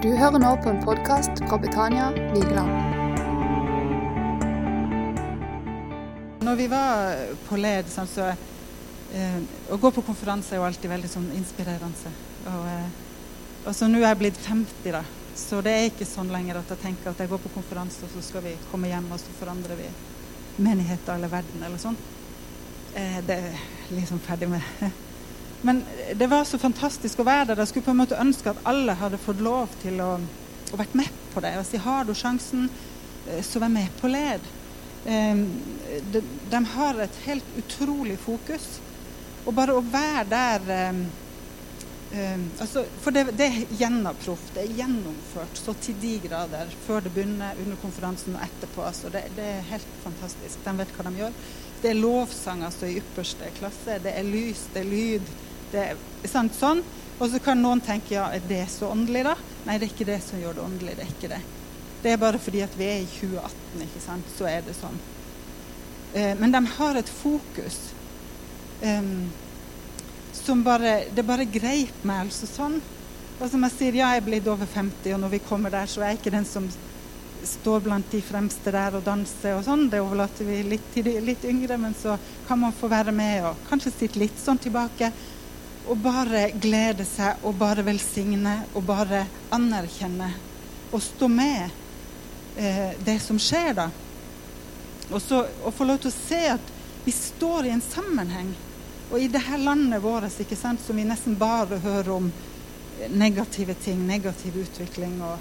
Du hører nå på en podkast fra Betania Vigeland. Når vi var på LED, så eh, Å gå på konferanse er jo alltid veldig sånn inspirerende. Og, eh, og så nå er jeg blitt 50, da. Så det er ikke sånn lenger at jeg tenker at jeg går på konferanse, og så skal vi komme hjem, og så forandrer vi menigheter eller verden eller sånn. Eh, det er liksom ferdig med. Men det var så fantastisk å være der. Jeg skulle på en måte ønske at alle hadde fått lov til å, å vært med på det. Og si har du sjansen, eh, så vær med på LED. Um, de, har et helt utrolig fokus. Og bare å være der um, um, altså, For det, det er gjennomproff. Det er gjennomført så til de grader før det begynner, under konferansen og etterpå. Altså, det, det, er helt fantastisk. De vet hva de gjør. Det er lovsang altså, i ypperste klasse. Det er lys, det er lyd. Det sant, sånn. Og så kan noen tenke ja, er det så åndelig, da? Nei, det er ikke det som gjør det åndelig. Det er ikke det. Det er bare fordi at vi er i 2018, ikke sant, så er det sånn. Eh, men de har et fokus eh, som bare Det bare greip meg altså sånn. Og som jeg sier, ja, jeg er blitt over 50, og når vi kommer der, så er jeg ikke den som står blant de fremste der og danser og sånn. Det overlater vi litt til de litt yngre, men så kan man få være med og kanskje sitte litt sånn tilbake og bare glede seg og bare velsigne og bare anerkjenne og stå med eh, det som skjer da. Og så å få lov til å se at vi står i en sammenheng. Og i det her landet vårt ikke sant, som vi nesten bare hører om negative ting, negativ utvikling, og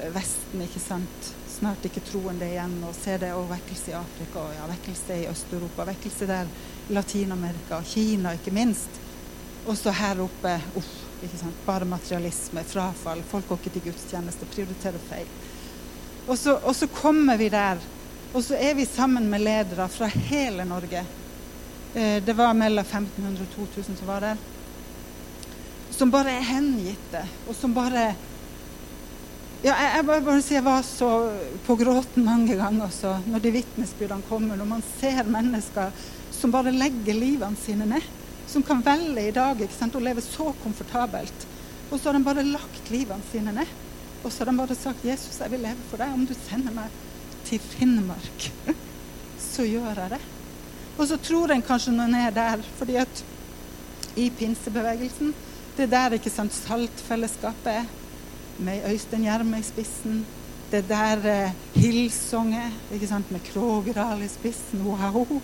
eh, Vesten, ikke sant. Snart ikke troende igjen, og ser det, og vekkelse i Afrika, og ja, vekkelse i Øst-Europa, vekkelse der Latin-Amerika, Kina ikke minst. Og så her oppe uff, bare materialisme, frafall, folk går ikke til gudstjeneste, prioriterer feil. Og så, og så, kommer vi der, og så er vi sammen med ledere fra hele Norge. Eh, det var mellom 1500 og 2000 som var der. Som bare er hengitte, og som bare ja, jeg, jeg bare, bare si jeg var så på gråten mange ganger også, når de vitnesbyrdene kommer. Når man ser mennesker som bare legger livene sine ned som kan velge i dag ikke sant, å leve så komfortabelt. Og så har de bare lagt livene sine ned. Og så har de bare sagt 'Jesus, jeg vil leve for deg. Om du sender meg til Finnmark, så gjør jeg det'. Og så tror en kanskje noen er der, fordi at i pinsebevegelsen Det er der ikke sant, saltfellesskapet er, med Øystein Gjerme i spissen. Det er der eh, Hillsong er, ikke sant, med Krogral i spissen. Wow!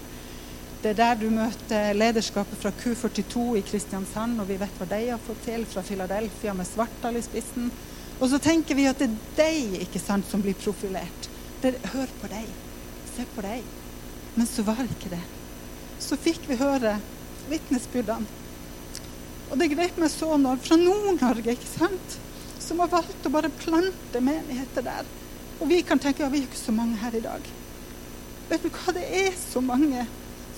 Det er der du møter lederskapet fra Q42 i Kristiansand, og vi vet hva de har fått til, fra Philadelphia med Svartdal i spissen. Og så tenker vi at det er deg ikke sant, som blir profilert. Er, Hør på deg. Se på deg. Men så var det ikke det. Så fikk vi høre vitnesbyrdene. Og det grep meg så når fra Nord-Norge, ikke sant, som har valgt å bare plante menigheter der. Og vi kan tenke ja, vi er ikke så mange her i dag. Vet du hva, det er så mange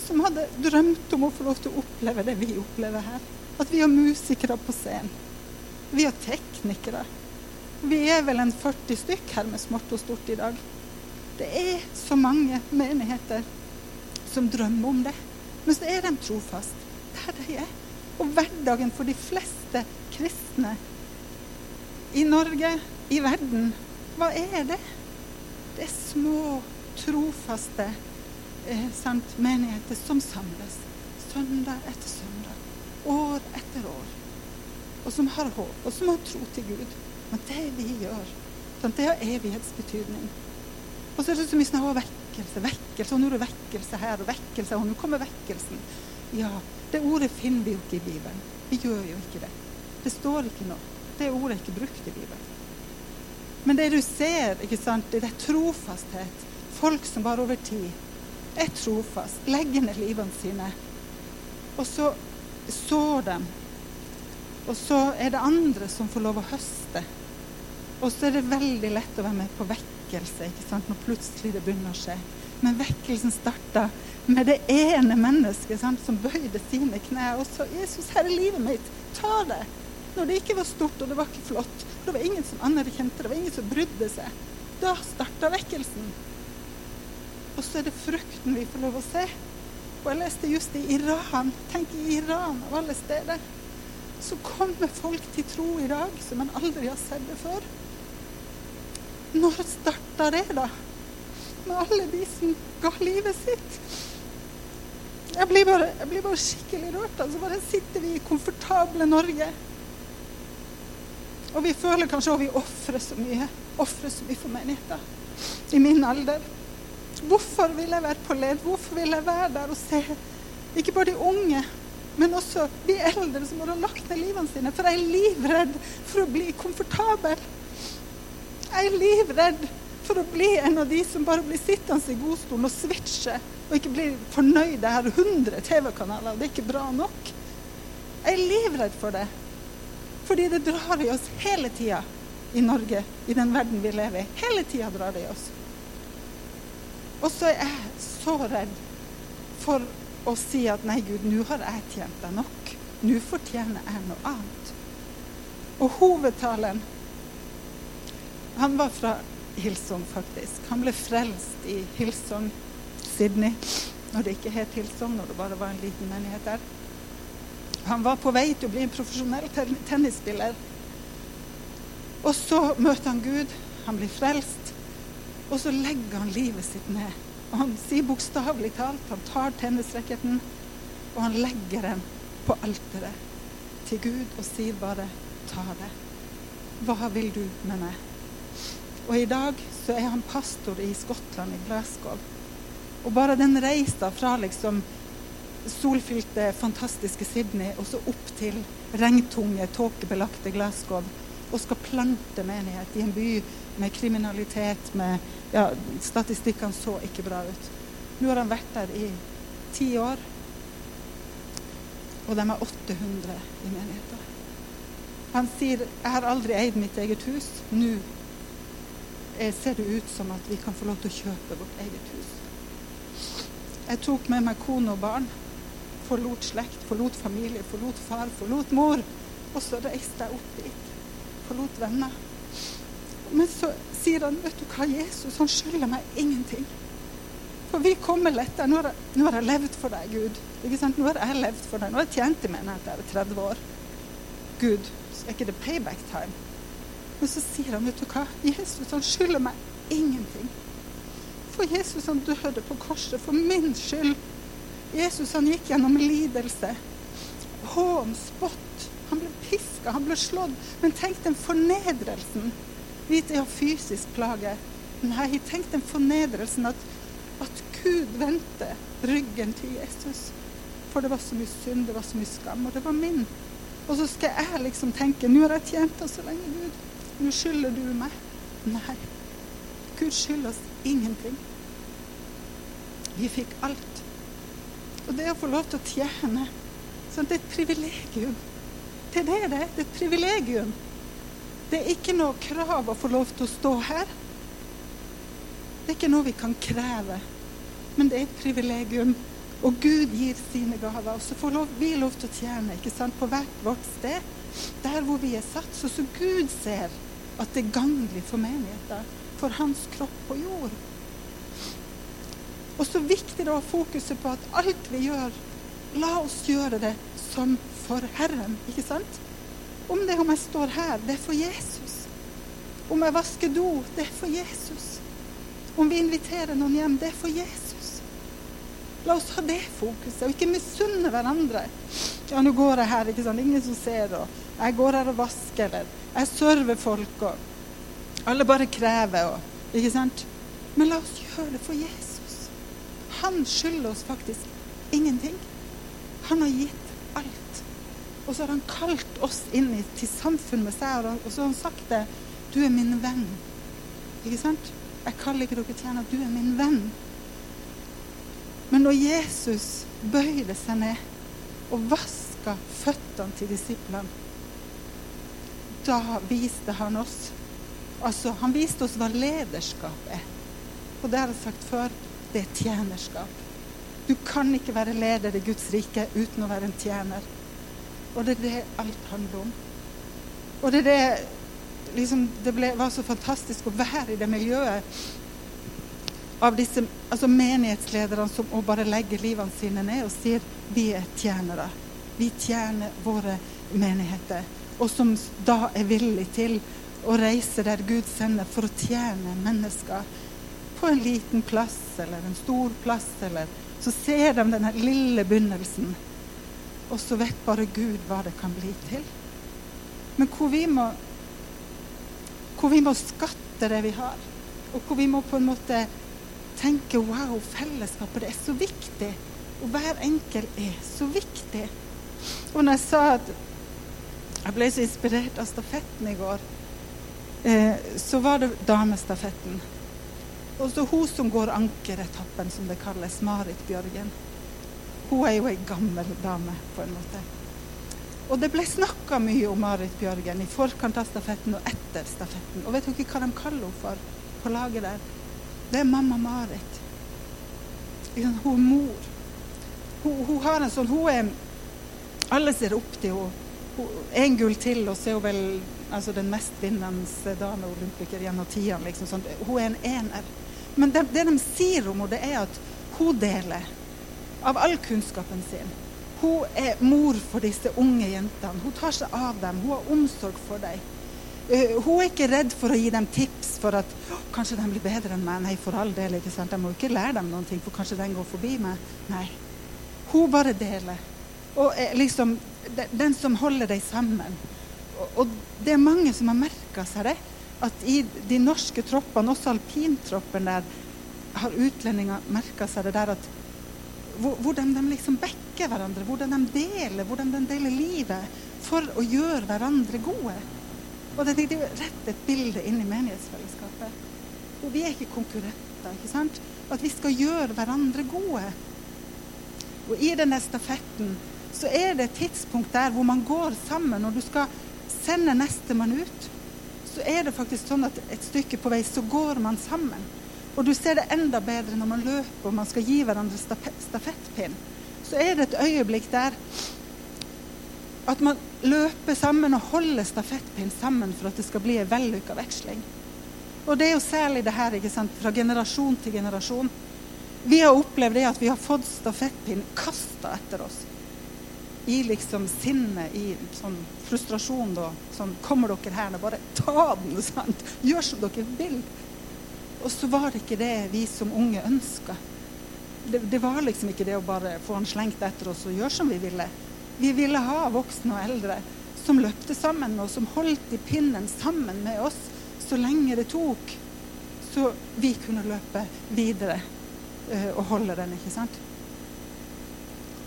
som hadde drømt om å få lov til å oppleve det vi opplever her. At vi har musikere på scenen. Vi har teknikere. Vi er vel en 40 stykk her med smått og stort i dag. Det er så mange menigheter som drømmer om det. Men så er de trofast der de er. Og hverdagen for de fleste kristne i Norge, i verden, hva er det? Det er små, trofaste sant, menigheter som samles søndag etter søndag, år etter år. Og som har håp, og som har tro til Gud. Men det vi gjør, det har evighetsbetydning. Og så er det så mye snakk om vekkelse, vekkelse, og nå er det vekkelse her, og vekkelse, og nå kommer vekkelsen. Ja, det ordet finner vi jo ikke i Bibelen. Vi gjør jo ikke det. Det står ikke noe. Det ordet er ikke brukt i Bibelen. Men det du ser, ikke sant, det er trofasthet. Folk som bare over tid er trofast, legger ned livene sine. Og så sår dem. Og så er det andre som får lov å høste. Og så er det veldig lett å være med på vekkelse ikke sant? når plutselig det begynner å skje. Men vekkelsen starta med det ene mennesket sant? som bøyde sine knær og sa 'Jesus, her er livet mitt. Ta det.' Når det ikke var stort og det var ikke flott. Det var ingen som anerkjente det, var ingen som brydde seg. Da starta vekkelsen. Og så er det frukten vi får lov å se. Og jeg leste just i Iran. Tenk i Iran av alle steder. Så kommer folk til tro i dag som en aldri har sett det før. Når starta det, da? Med alle de som ga livet sitt. Jeg blir bare, jeg blir bare skikkelig rørt. Altså bare sitter vi i komfortable Norge. Og vi føler kanskje at vi ofrer så mye. Ofrer så mye for menigheten. I min alder. Hvorfor vil jeg være på led? Hvorfor vil jeg være der og se ikke bare de unge, men også de eldre som har lagt ned livene sine? For jeg er livredd for å bli komfortabel. Jeg er livredd for å bli en av de som bare blir sittende i godstolen og switche og ikke blir fornøyd. Jeg har 100 TV-kanaler, og det er ikke bra nok. Jeg er livredd for det. Fordi det drar i oss hele tida i Norge, i den verden vi lever i. Hele tida drar det i oss. Og så er jeg så redd for å si at nei, Gud, nå har jeg tjent deg nok. Nå fortjener jeg noe annet. Og hovedtalen Han var fra Hillsong, faktisk. Han ble frelst i Hillsong, Sydney, når det ikke het Hillsong, når det bare var en liten menighet der. Han var på vei til å bli en profesjonell tennisspiller. Og så møter han Gud, han blir frelst, og så legger han livet sitt ned. Og han sier bokstavelig talt han tar tennisracketen og han legger den på alteret til Gud og sier bare 'ta det'. Hva vil du med meg? Og i dag så er han pastor i Skottland, i Glasgow. Og bare den reisa fra liksom solfylte, fantastiske Sydney og så opp til regntunge, tåkebelagte Glasgow og skal plante menighet i en by med kriminalitet, med ja, Statistikkene så ikke bra ut. Nå har han vært der i ti år, og de er 800 i menigheten. Han sier 'Jeg har aldri eid mitt eget hus. Nå ser det ut som at vi kan få lov til å kjøpe vårt eget hus'. Jeg tok med meg kone og barn. Forlot slekt, forlot familie, forlot far, forlot mor. Og så reiste jeg opp dit. Forlot venner. Men så sier han, 'Vet du hva, Jesus, han skylder meg ingenting'. For vi kommer lettere. Nå har, jeg, nå har jeg levd for deg, Gud. Nå har jeg levd for deg. Nå har jeg tjent i menighet i 30 år. Gud, så er ikke det payback time? Men så sier han, vet du hva, Jesus han skylder meg ingenting. For Jesus han døde på korset for min skyld. Jesus han gikk gjennom lidelse. Hån, spott. Han ble piska, han ble slått. Men tenk den fornedrelsen Vite ja, fysisk plage. Nei, tenk den fornedrelsen at, at Gud vendte ryggen til Jesus. For det var så mye synd, det var så mye skam, og det var min. Og så skal jeg liksom tenke nå har jeg tjent deg så lenge, Gud. Nå skylder du meg. Nei. Gud skylder oss ingenting. Vi fikk alt. Og det å få lov til å tjene, sånn, det er et privilegium. Det er det det er. Et privilegium. Det er ikke noe krav å få lov til å stå her. Det er ikke noe vi kan kreve, men det er et privilegium. Og Gud gir sine gaver. Og så får vi lov til å tjene ikke sant, på hvert vårt sted. Der hvor vi er satt. Så, så Gud ser at det er gagnlig for menigheten. For hans kropp på jord. Og så viktig da fokuset på at alt vi gjør, la oss gjøre det som for Herren. Ikke sant? Om det om jeg står her, det er for Jesus. Om jeg vasker do, det er for Jesus. Om vi inviterer noen hjem, det er for Jesus. La oss ha det fokuset, og ikke misunne hverandre. Ja, nå går jeg her, ikke sant. Ingen som ser, og jeg går her og vasker, eller jeg server folk, og alle bare krever, og Ikke sant? Men la oss gjøre det for Jesus. Han skylder oss faktisk ingenting. Han har gitt alt. Og så har han kalt oss inn i, til samfunn med seg, og så har han sagt det. Du er min venn. Ikke sant? Jeg kaller ikke dere tjener. Du er min venn. Men når Jesus bøyde seg ned og vaska føttene til disiplene, da viste han oss Altså, han viste oss hva lederskap er. Og det har jeg sagt før. Det er tjenerskap. Du kan ikke være leder i Guds rike uten å være en tjener. Og det er det alt handler om. Og det er det liksom, Det ble, var så fantastisk å være i det miljøet av disse altså menighetslederne som bare legger livene sine ned og sier vi er tjenere. Vi tjener våre menigheter. Og som da er villig til å reise der Gud sender for å tjene mennesker på en liten plass eller en stor plass, eller så ser de denne lille begynnelsen, og så vet bare Gud hva det kan bli til. Men hvor vi må, hvor vi må skatte det vi har, og hvor vi må på en måte tenke wow, fellesskapet det er så viktig. Og hver enkelt er så viktig. Og når jeg sa at jeg ble så inspirert av stafetten i går, eh, så var det damestafetten. Og så hun som går ankeretappen, som det kalles, Marit Bjørgen. Hun er jo ei gammel dame, på en måte. Og det ble snakka mye om Marit Bjørgen i forkant av stafetten og etter stafetten. Og vet dere hva de kaller henne for på laget der? Det er mamma Marit. Hun er mor. Hun, hun, har en sånn Hun er Alle ser opp til henne. En gull til, og så er hun vel altså den mestvinnende dameolympiker gjennom tidene. Liksom, sånn. Hun er en ener. Men det, det, de sier om henne, det er at hun deler av all kunnskapen sin. Hun er mor for disse unge jentene. Hun tar seg av dem. Hun har omsorg for dem. Uh, hun er ikke redd for å gi dem tips for at kanskje de blir bedre enn meg. Nei, for all del. ikke sant? Jeg må ikke lære dem noen ting, for kanskje den går forbi meg. Nei. Hun bare deler. Og er liksom den som holder dem sammen. Og, og det er mange som har merka seg det at i de norske troppene, også alpintroppen der, har utlendinger merka seg det der at hvordan de liksom backer hverandre, hvordan de deler, hvordan de deler livet for å gjøre hverandre gode. Og det, er jo rett et bilde inn i menighetsfellesskapet. Og vi er ikke konkurrenter. ikke sant? At vi skal gjøre hverandre gode. Og i denne stafetten så er det et tidspunkt der hvor man går sammen, Når du skal sende nestemann ut så er det faktisk sånn at et stykke på vei så går man sammen. Og du ser det enda bedre når man løper og man skal gi hverandre stafettpinn. Så er det et øyeblikk der at man løper sammen og holder stafettpinn sammen for at det skal bli en vellykka veksling. Og det er jo særlig det her ikke sant, fra generasjon til generasjon. Vi har opplevd det at vi har fått stafettpinn kasta etter oss i liksom sinne, i sånn frustrasjon, da. Sånn Kommer dere her nå, bare ta den, sant? Gjør som dere vil. Og så var det ikke det vi som unge ønska. Det, det, var liksom ikke det å bare få han slengt etter oss og gjøre som vi ville. Vi ville ha voksne og eldre som løpte sammen, og som holdt i pinnen sammen med oss så lenge det tok, så vi kunne løpe videre uh, og holde den, ikke sant?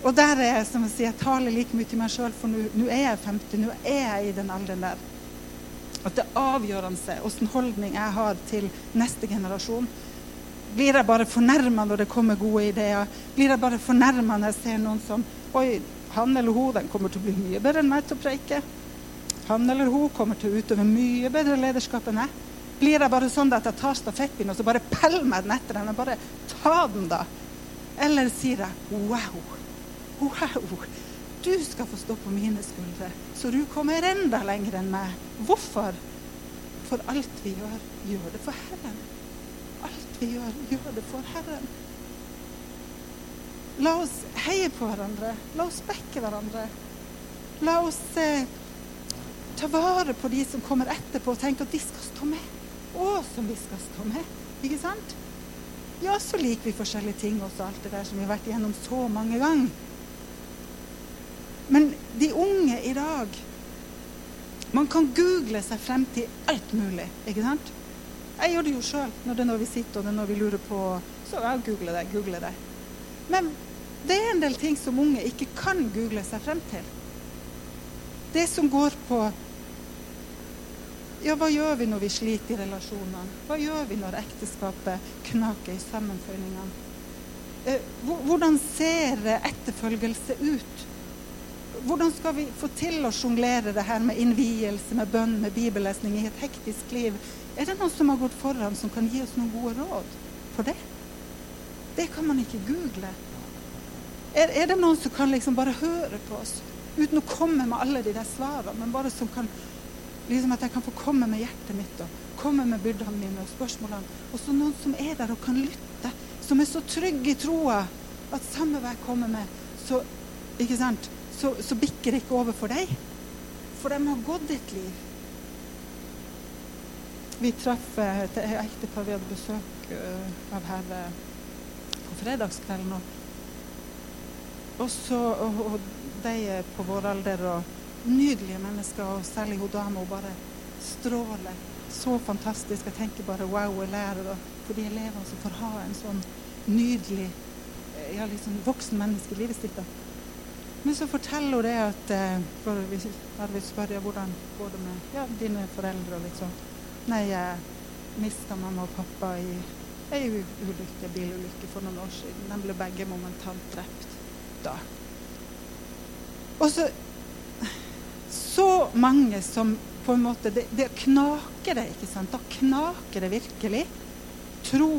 Og der er jeg som å si, jeg taler like mye til meg sjøl, for nå er jeg 50, nå er jeg i den alderen der. At det er avgjørende åssen holdning jeg har til neste generasjon. Blir jeg bare fornærma når det kommer gode ideer? Blir jeg bare fornærma når jeg ser noen som Oi, han eller hun den kommer til å bli mye bedre enn meg til å preike. Han eller hun kommer til å utøve mye bedre lederskap enn jeg. Blir jeg bare sånn at jeg tar stafettpinnen og så bare peller meg den etter og bare ta den, da? Eller sier jeg wow? Wow! Du skal få stå på mine skuldre, så du kommer enda lenger enn meg. Hvorfor? For alt vi gjør, gjør det for Herren. Alt vi gjør, gjør det for Herren. La oss heie på hverandre. La oss backe hverandre. La oss eh, ta vare på de som kommer etterpå, og tenke at de skal stå med. Å, som vi skal stå med. Ikke sant? Ja, så liker vi forskjellige ting også, alt det der som vi har vært igjennom så mange ganger. Men de unge i dag Man kan google seg frem til alt mulig, ikke sant? Jeg gjør det jo sjøl når det er når vi sitter og det er når vi lurer på Så jeg googler det, googler det. Men det er en del ting som unge ikke kan google seg frem til. Det som går på ja, hva gjør vi når vi sliter i relasjonene? Hva gjør vi når ekteskapet knaker i sammenføyningene? Eh, hvordan ser etterfølgelse ut? Hvordan skal vi få til å sjonglere det her med innvielse, med bønn, med bibellesning i et hektisk liv? Er det noen som har gått foran, som kan gi oss noen gode råd for det? Det kan man ikke google. Er, er det noen som kan liksom bare høre på oss uten å komme med alle de der svarene, men bare som kan liksom At jeg kan få komme med hjertet mitt og komme med byrdene mine og spørsmålene. Og så noen som er der og kan lytte, som er så trygg i troa at samme hva jeg kommer med, så Ikke sant? Så, så bikker det ikke over for deg. For de har gått et liv. Vi traff et ektepar vi hadde besøk uh, av her uh, på fredagskvelden. Og, så, og, og de er på vår alder og nydelige mennesker, og særlig hun dama. Hun bare stråler. Så fantastisk. Jeg tenker bare wow, jeg lærer for de elevene som får ha en sånn nydelig ja, liksom voksen menneske i livet sitt. Men så forteller hun det at for hvis jeg spør hvordan går det med ja, dine foreldre liksom Nei, jeg mista mamma og pappa i ei ulykke, bilulykke for noen år siden. De ble begge momentant drept da. Og så så mange som på en måte Det, det knaker det, ikke sant? Da knaker det virkelig. Tro.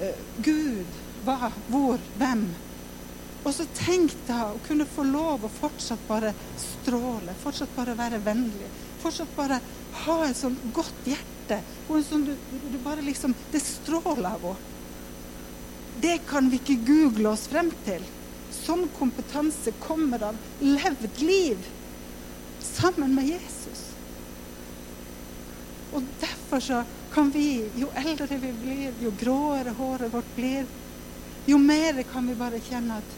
Uh, Gud. Hva? Hvor? Hvem? Og så tenk da å kunne få lov å fortsatt bare stråle, fortsatt bare være vennlig. Fortsatt bare ha et sånn godt hjerte. Og en sånn du, du bare liksom Det stråler av henne. Det kan vi ikke google oss frem til. Sånn kompetanse kommer av levd liv sammen med Jesus. Og derfor så kan vi, jo eldre vi blir, jo gråere håret vårt blir, jo mer kan vi bare kjenne at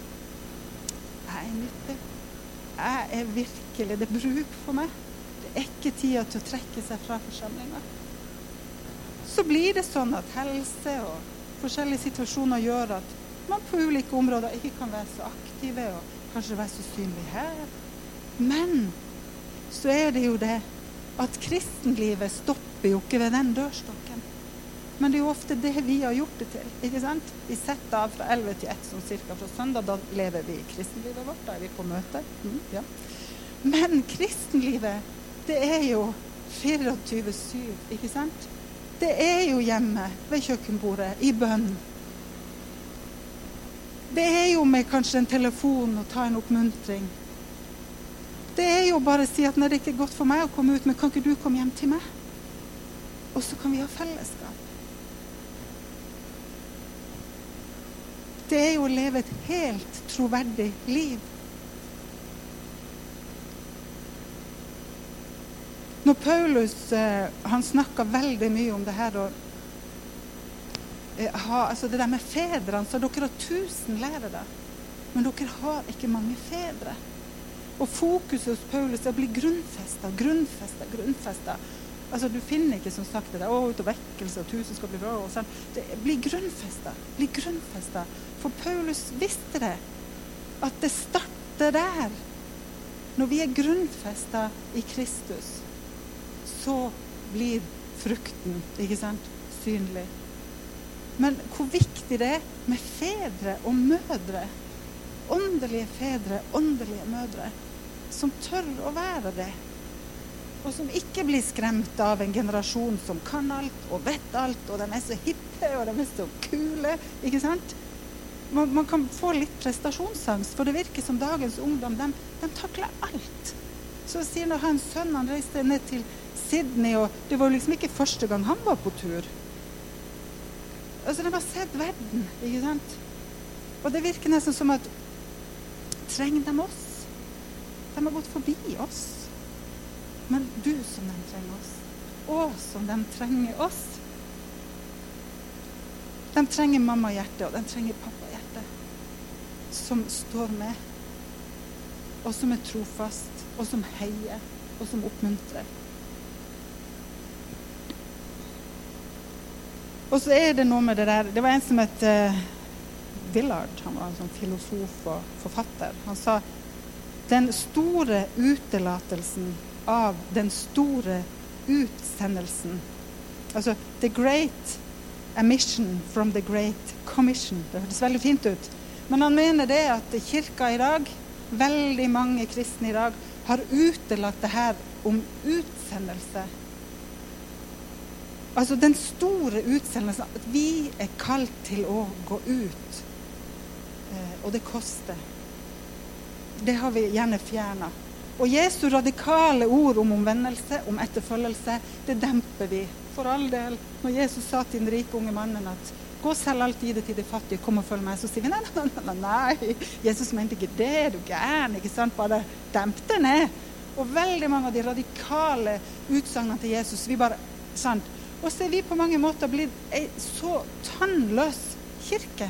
nyttig. Jeg er virkelig Det er bruk for meg. Det er ikke tida til å trekke seg fra forsamlinga. Så blir det sånn at helse og forskjellige situasjoner gjør at man på ulike områder ikke kan være så aktive og kanskje være så synlig her. Men så er det jo det at kristenlivet stopper jo ikke ved den dørstokken. Men det er jo ofte det vi har gjort det til. ikke sant? Vi setter av fra 11 til 1 sånn cirka fra søndag. Da lever vi i kristenlivet vårt. Da er vi på møte. Mm, ja. Men kristenlivet, det er jo 24-7, ikke sant? Det er jo hjemme ved kjøkkenbordet, i bønn. Det er jo med kanskje en telefon og ta en oppmuntring. Det er jo bare å si at når det ikke er godt for meg å komme ut, men kan ikke du komme hjem til meg? Og så kan vi ha fellesskap. Det er jo å leve et helt troverdig liv. Når Paulus eh, han snakka veldig mye om det her og eh, altså Det der med fedrene så Dere har tusen lærere, men dere har ikke mange fedre. Og fokuset hos Paulus er å bli grunnfesta, grunnfesta, grunnfesta. Altså, Du finner ikke som sagt det der, å, ut og vekkelse og tusen skal bli bra. og sånn. Det blir grunnfesta. Blir grunnfesta. For Paulus visste det. At det starter der. Når vi er grunnfesta i Kristus, så blir frukten ikke sant, synlig. Men hvor viktig det er med fedre og mødre. Åndelige fedre, åndelige mødre. Som tør å være det og som ikke blir skremt av en generasjon som kan alt og vet alt, og de er så hippe og de er så kule. ikke sant? Man, man kan få litt prestasjonsangst, for det virker som dagens ungdom de, de takler alt. Så sier når hans sønn han reiste ned til Sydney, og det var liksom ikke første gang han var på tur. Altså, De har sett verden, ikke sant? Og det virker nesten som at Trenger de oss? De har gått forbi oss. Men du som de trenger oss. Og som de trenger oss. De trenger mammahjertet, og de trenger pappahjertet. Som står med, og som er trofast, og som heier, og som oppmuntrer. Og så er det noe med det der Det var en som het uh, Villard. Han var en sånn filosof og forfatter. Han sa den store utelatelsen av den store utsendelsen. Altså The Great Emission from the Great Commission. Det høres veldig fint ut. Men han mener det at kirka i dag, veldig mange kristne i dag, har utelatt det her om utsendelse. Altså den store utsendelsen. At vi er kalt til å gå ut. Eh, og det koster. Det har vi gjerne fjerna. Og Jesu radikale ord om omvendelse, om etterfølgelse, det demper vi. For all del. Når Jesus sa til den rike unge mannen at gå og selg alt i det til de fattige, kom og følg meg, så sier vi nei, nei, nei, nei. Jesus mente ikke det, er du gæren. ikke sant? Bare demp det ned. Og veldig mange av de radikale utsagnene til Jesus vi bare Sant? Og så er vi på mange måter blitt ei så tannløs kirke.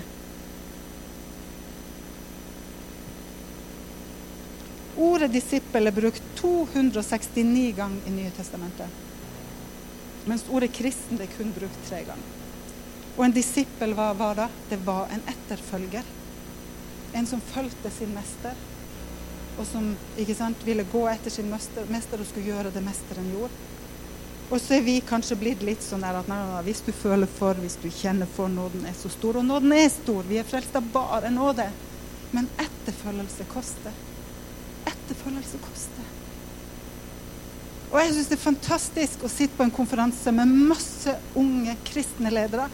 Ordet disippel er brukt 269 ganger i Nye testamentet. Mens ordet kristen er kun brukt tre ganger. Og en disippel var, var da? Det var en etterfølger. En som fulgte sin mester, og som sant, ville gå etter sin mester, mester og skulle gjøre det mesteren gjorde. Og så er vi kanskje blitt litt sånn at nei, nei, hvis du føler for, hvis du kjenner for, nåden er så stor. Og nåden er stor. Vi er frelst av bare nåde. Men etterfølgelse koster. Etterfølgelse koster. Og jeg syns det er fantastisk å sitte på en konferanse med masse unge kristne ledere,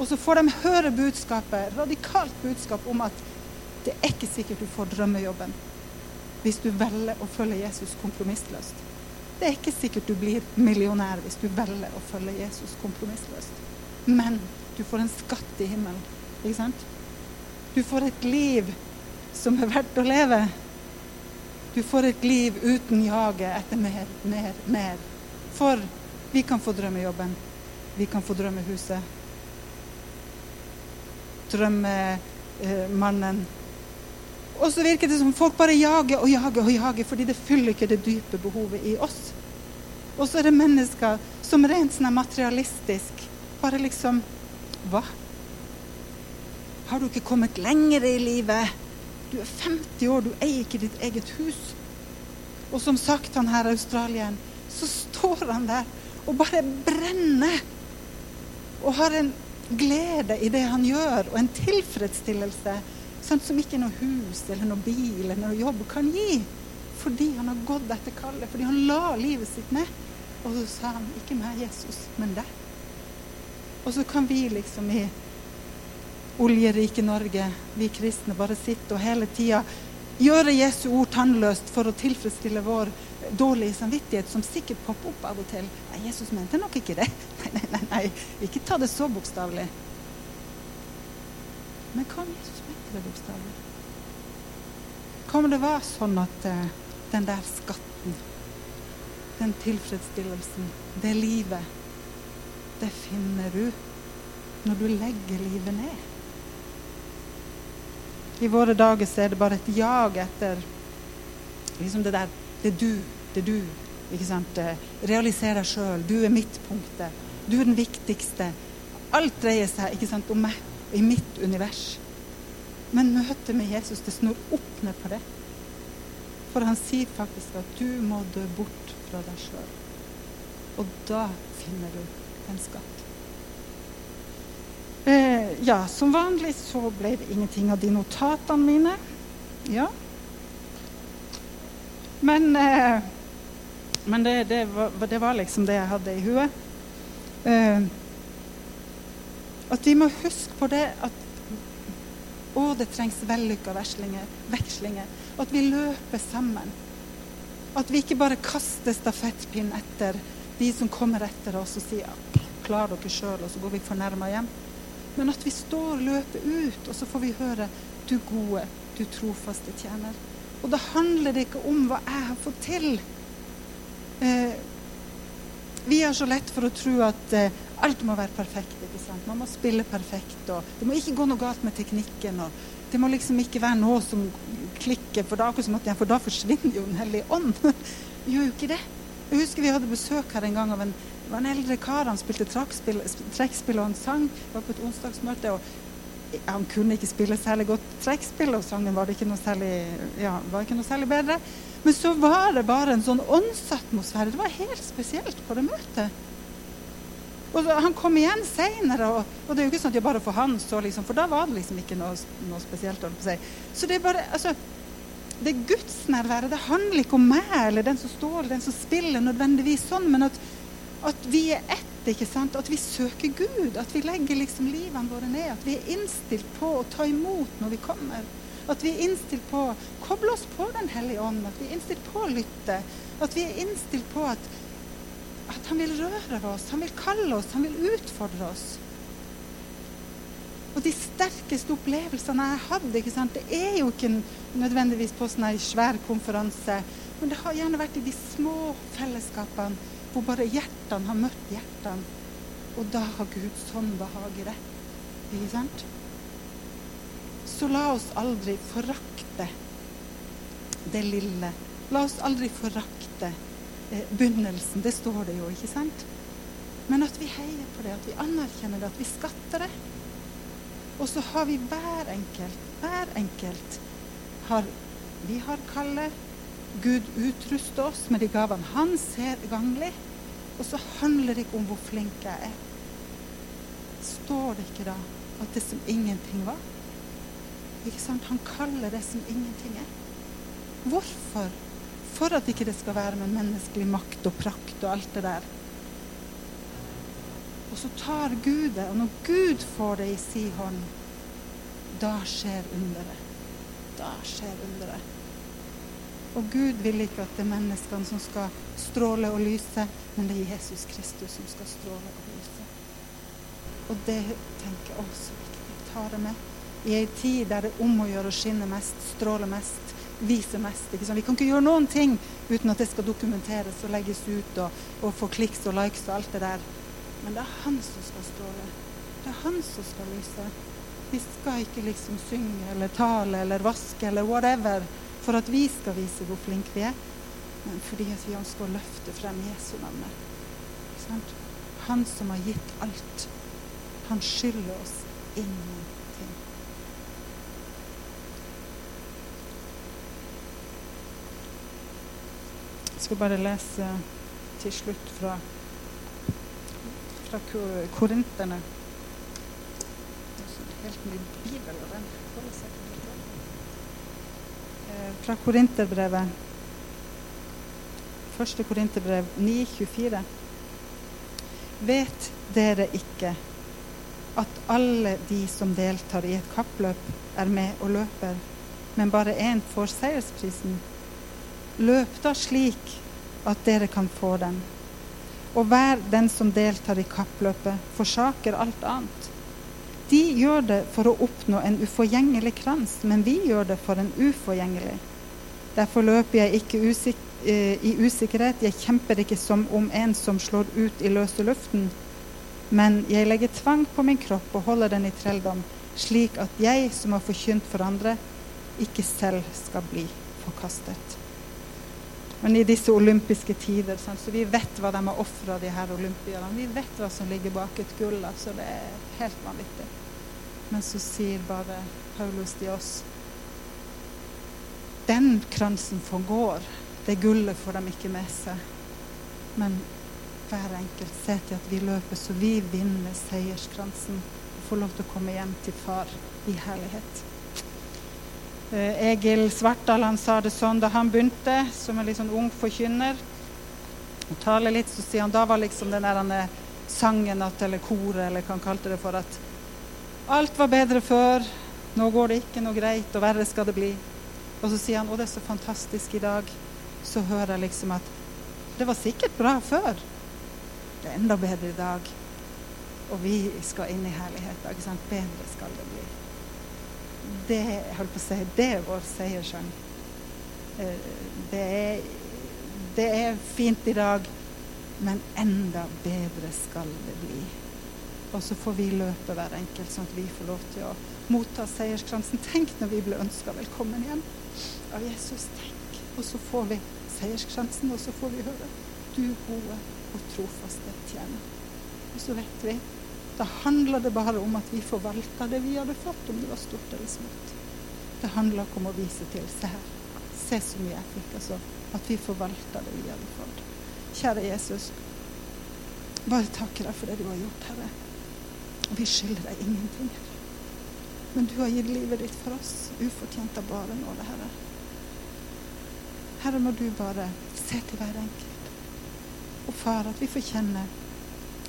og så får de høre budskapet, radikalt budskap om at det er ikke sikkert du får drømmejobben hvis du velger å følge Jesus kompromissløst. Det er ikke sikkert du blir millionær hvis du velger å følge Jesus kompromissløst. Men du får en skatt i himmelen. Ikke sant? Du får et liv som er verdt å leve. Du får et liv uten jaget etter mer, mer, mer. For vi kan få drømmejobben. Vi kan få drømmehuset. Drømmemannen. Og så virker det som folk bare jager og jager og jager fordi det fyller ikke det dype behovet i oss. Og så er det mennesker som rent sånn materialistisk bare liksom Hva? Har du ikke kommet lenger i livet? Du er 50 år, du eier ikke ditt eget hus. Og som sagt, han her australieren, så står han der og bare brenner. Og har en glede i det han gjør, og en tilfredsstillelse sånn som ikke noe hus eller noe bil eller noe jobb kan gi. Fordi han har gått etter kallet, fordi han la livet sitt ned. Og så sa han ikke meg, Jesus, men deg. Og så kan vi liksom i oljerike Norge, vi kristne, bare sitter og hele tida gjøre Jesu ord tannløst for å tilfredsstille vår dårlige samvittighet, som sikkert popper opp av og til. Nei, Jesus mente nok ikke det. Nei, nei, nei, ikke ta det så bokstavelig. Men hva om Jesus mente det bokstavelig? Hva om det var sånn at uh, den der skatten, den tilfredsstillelsen, det livet, det finner du når du legger livet ned? I våre dager så er det bare et jag etter liksom det der Det er du, det er du. ikke sant? Eh, realiser deg sjøl. Du er midtpunktet. Du er den viktigste. Alt dreier seg ikke sant, om meg i mitt univers. Men møtet med Jesus det snur opp ned på det. For han sier faktisk at du må dø bort fra deg sjøl. Og da finner du en skatt. Eh, ja, som vanlig så ble det ingenting av de notatene mine. Ja. Men, eh, men det, det, var, det, var, liksom det jeg hadde i huet. Eh, at vi må huske på det at å, det trengs vellykka vekslinger. At vi løper sammen. At vi ikke bare kaster stafettpinn etter de som kommer etter oss og sier klar dere sjøl, og så går vi fornærma hjem. Men at vi står og løper ut, og så får vi høre du gode, du trofaste tjener. Og da handler det ikke om hva jeg har fått til. Eh, vi har så lett for å tro at eh, alt må være perfekt. ikke sant? Man må spille perfekt. og Det må ikke gå noe galt med teknikken. og Det må liksom ikke være noe som klikker, for da, for da forsvinner jo Den hellige ånd. Gjør jo ikke det. Jeg husker vi hadde besøk her en gang av en, en eldre kar. Han spilte trekkspill og han sang. var på et onsdagsmøte. og han kunne ikke spille særlig godt trekkspill, og sangen var, ikke noe særlig, ja, var ikke noe særlig bedre. Men så var det bare en sånn åndsatmosfære. Det var helt spesielt på det møtet. Og Han kom igjen seinere, og, og, det er jo ikke sånn at jeg bare for han så liksom, For da var det liksom ikke noe, noe spesielt. si. Så det er bare altså, det gudsnærværet det handler ikke om meg eller den som står eller den som spiller, nødvendigvis sånn, men at, at vi er ett. ikke sant? At vi søker Gud. At vi legger liksom livene våre ned. At vi er innstilt på å ta imot når vi kommer. At vi er innstilt på å koble oss på Den hellige ånd. At vi er innstilt på å lytte. At vi er innstilt på at at han vil røre oss, han vil kalle oss, han vil utfordre oss. Og de sterkeste opplevelsene jeg hadde, ikke sant? det er jo ikke nødvendigvis på sånn svær konferanse, men det har gjerne vært i de små fellesskapene hvor bare hjertene har møtt hjertene. Og da har Gud sånn behag i det. Ikke sant? Så la oss aldri forakte det lille. La oss aldri forakte eh, begynnelsen. Det står det jo, ikke sant? Men at vi heier på det, at vi anerkjenner det, at vi skatter det. Og så har vi hver enkelt, hver enkelt har, Vi har Kalle. Gud utruster oss med de gavene han ser ganglig. Og så handler det ikke om hvor flink jeg er. Står det ikke da at det som ingenting var? Ikke sant? Han kaller det som ingenting er. Hvorfor? For at ikke det skal være med menneskelig makt og prakt og alt det der. Og så tar Gud det, og når Gud får det i si hånd, da skjer underet. Da skjer underet. Og Gud vil ikke at det er menneskene som skal stråle og lyse, men det er Jesus Kristus som skal stråle og lyse. Og det tenker jeg også viktig. Ta det med. I ei tid der det er om å gjøre å skinne mest, stråle mest, vise mest. Ikke sant? Vi kan ikke gjøre noen ting uten at det skal dokumenteres og legges ut og, og få kliks og likes og alt det der. Men det er han som skal stråle. Det er han som skal lyse. Vi skal ikke liksom synge eller tale eller vaske eller whatever for at vi skal vise hvor flinke vi er, men fordi vi ønsker å løfte frem Jesu navnet. Han som har gitt alt. Han skylder oss ingenting. Jeg skal bare lese til slutt fra, fra korinterne. Helt ny bibel, og den holder seg fra Korinterbrevet. Første Korinterbrev 9,24. Vet dere ikke at alle de som deltar i et kappløp, er med og løper, men bare én får seiersprisen? Løp da slik at dere kan få den. Og hver den som deltar i kappløpet, forsaker alt annet. De gjør det for å oppnå en uforgjengelig krans, men vi gjør det for en uforgjengelig. Derfor løper jeg ikke usik eh, i usikkerhet, jeg kjemper ikke som om en som slår ut i løse luften. Men jeg legger tvang på min kropp og holder den i trelldom, slik at jeg som har forkynt for andre, ikke selv skal bli forkastet. Men i disse olympiske tider, så vi vet hva de har ofra, de her olympierne. Vi vet hva som ligger bak et gull. altså Det er helt vanvittig. Men så sier bare Paulus til oss Den kransen forgår. Det gullet får de ikke med seg. Men hver enkelt se til at vi løper så vi vinner seierskransen og får lov til å komme hjem til far i herlighet. Eh, Egil Svartdal han sa det sånn da han begynte som en litt sånn ung forkynner. og taler litt, så sier han da var liksom den der sangen at, eller koret, eller hva han kalte det for, at Alt var bedre før. Nå går det ikke noe greit, og verre skal det bli. Og så sier han å, det er så fantastisk i dag. Så hører jeg liksom at det var sikkert bra før. Det er enda bedre i dag. Og vi skal inn i herligheten. Bedre skal det bli. Det holdt på å si, det er vår seierssang. Eh, det det er fint i dag, men enda bedre skal det bli. Og så får vi løpe hver enkelt, sånn at vi får lov til å motta seierskransen. Tenk når vi ble ønska velkommen hjem av Jesus. Tenk. Og så får vi seierskransen, og så får vi høre du gode og trofaste tjener. Og så vet vi da handler det bare om at vi forvalter det vi hadde fått, om det var stort eller smått. Det handler ikke om å vise til. Se her. Se så mye jeg fikk. Altså, at vi forvalter det vi hadde fått. Kjære Jesus, bare takker deg for det du har gjort, Herre. Vi skylder deg ingenting. Men du har gitt livet ditt for oss, ufortjent av bare nåde, Herre. Herre, må du bare se til hver enkelt. Og far, at vi får kjenne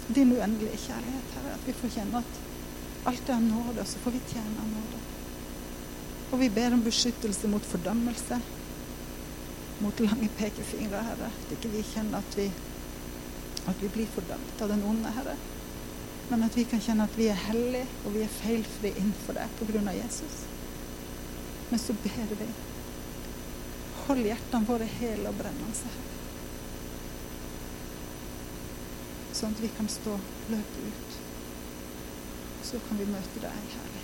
din uendelige kjærlighet, Herre. At vi får kjenne at alt er av nåde, og så får vi tjene av nåde. Og vi ber om beskyttelse mot fordømmelse, mot lange pekefingre, Herre. At ikke vi kjenner at vi, at vi blir fordømt av den onde, Herre men at vi kan kjenne at vi er hellige og vi er feilfri innenfor deg pga. Jesus. Men så ber vi. Hold hjertene våre hele og brennende. sånn at vi kan stå løpet ut. Så kan vi møte deg kjærlighet.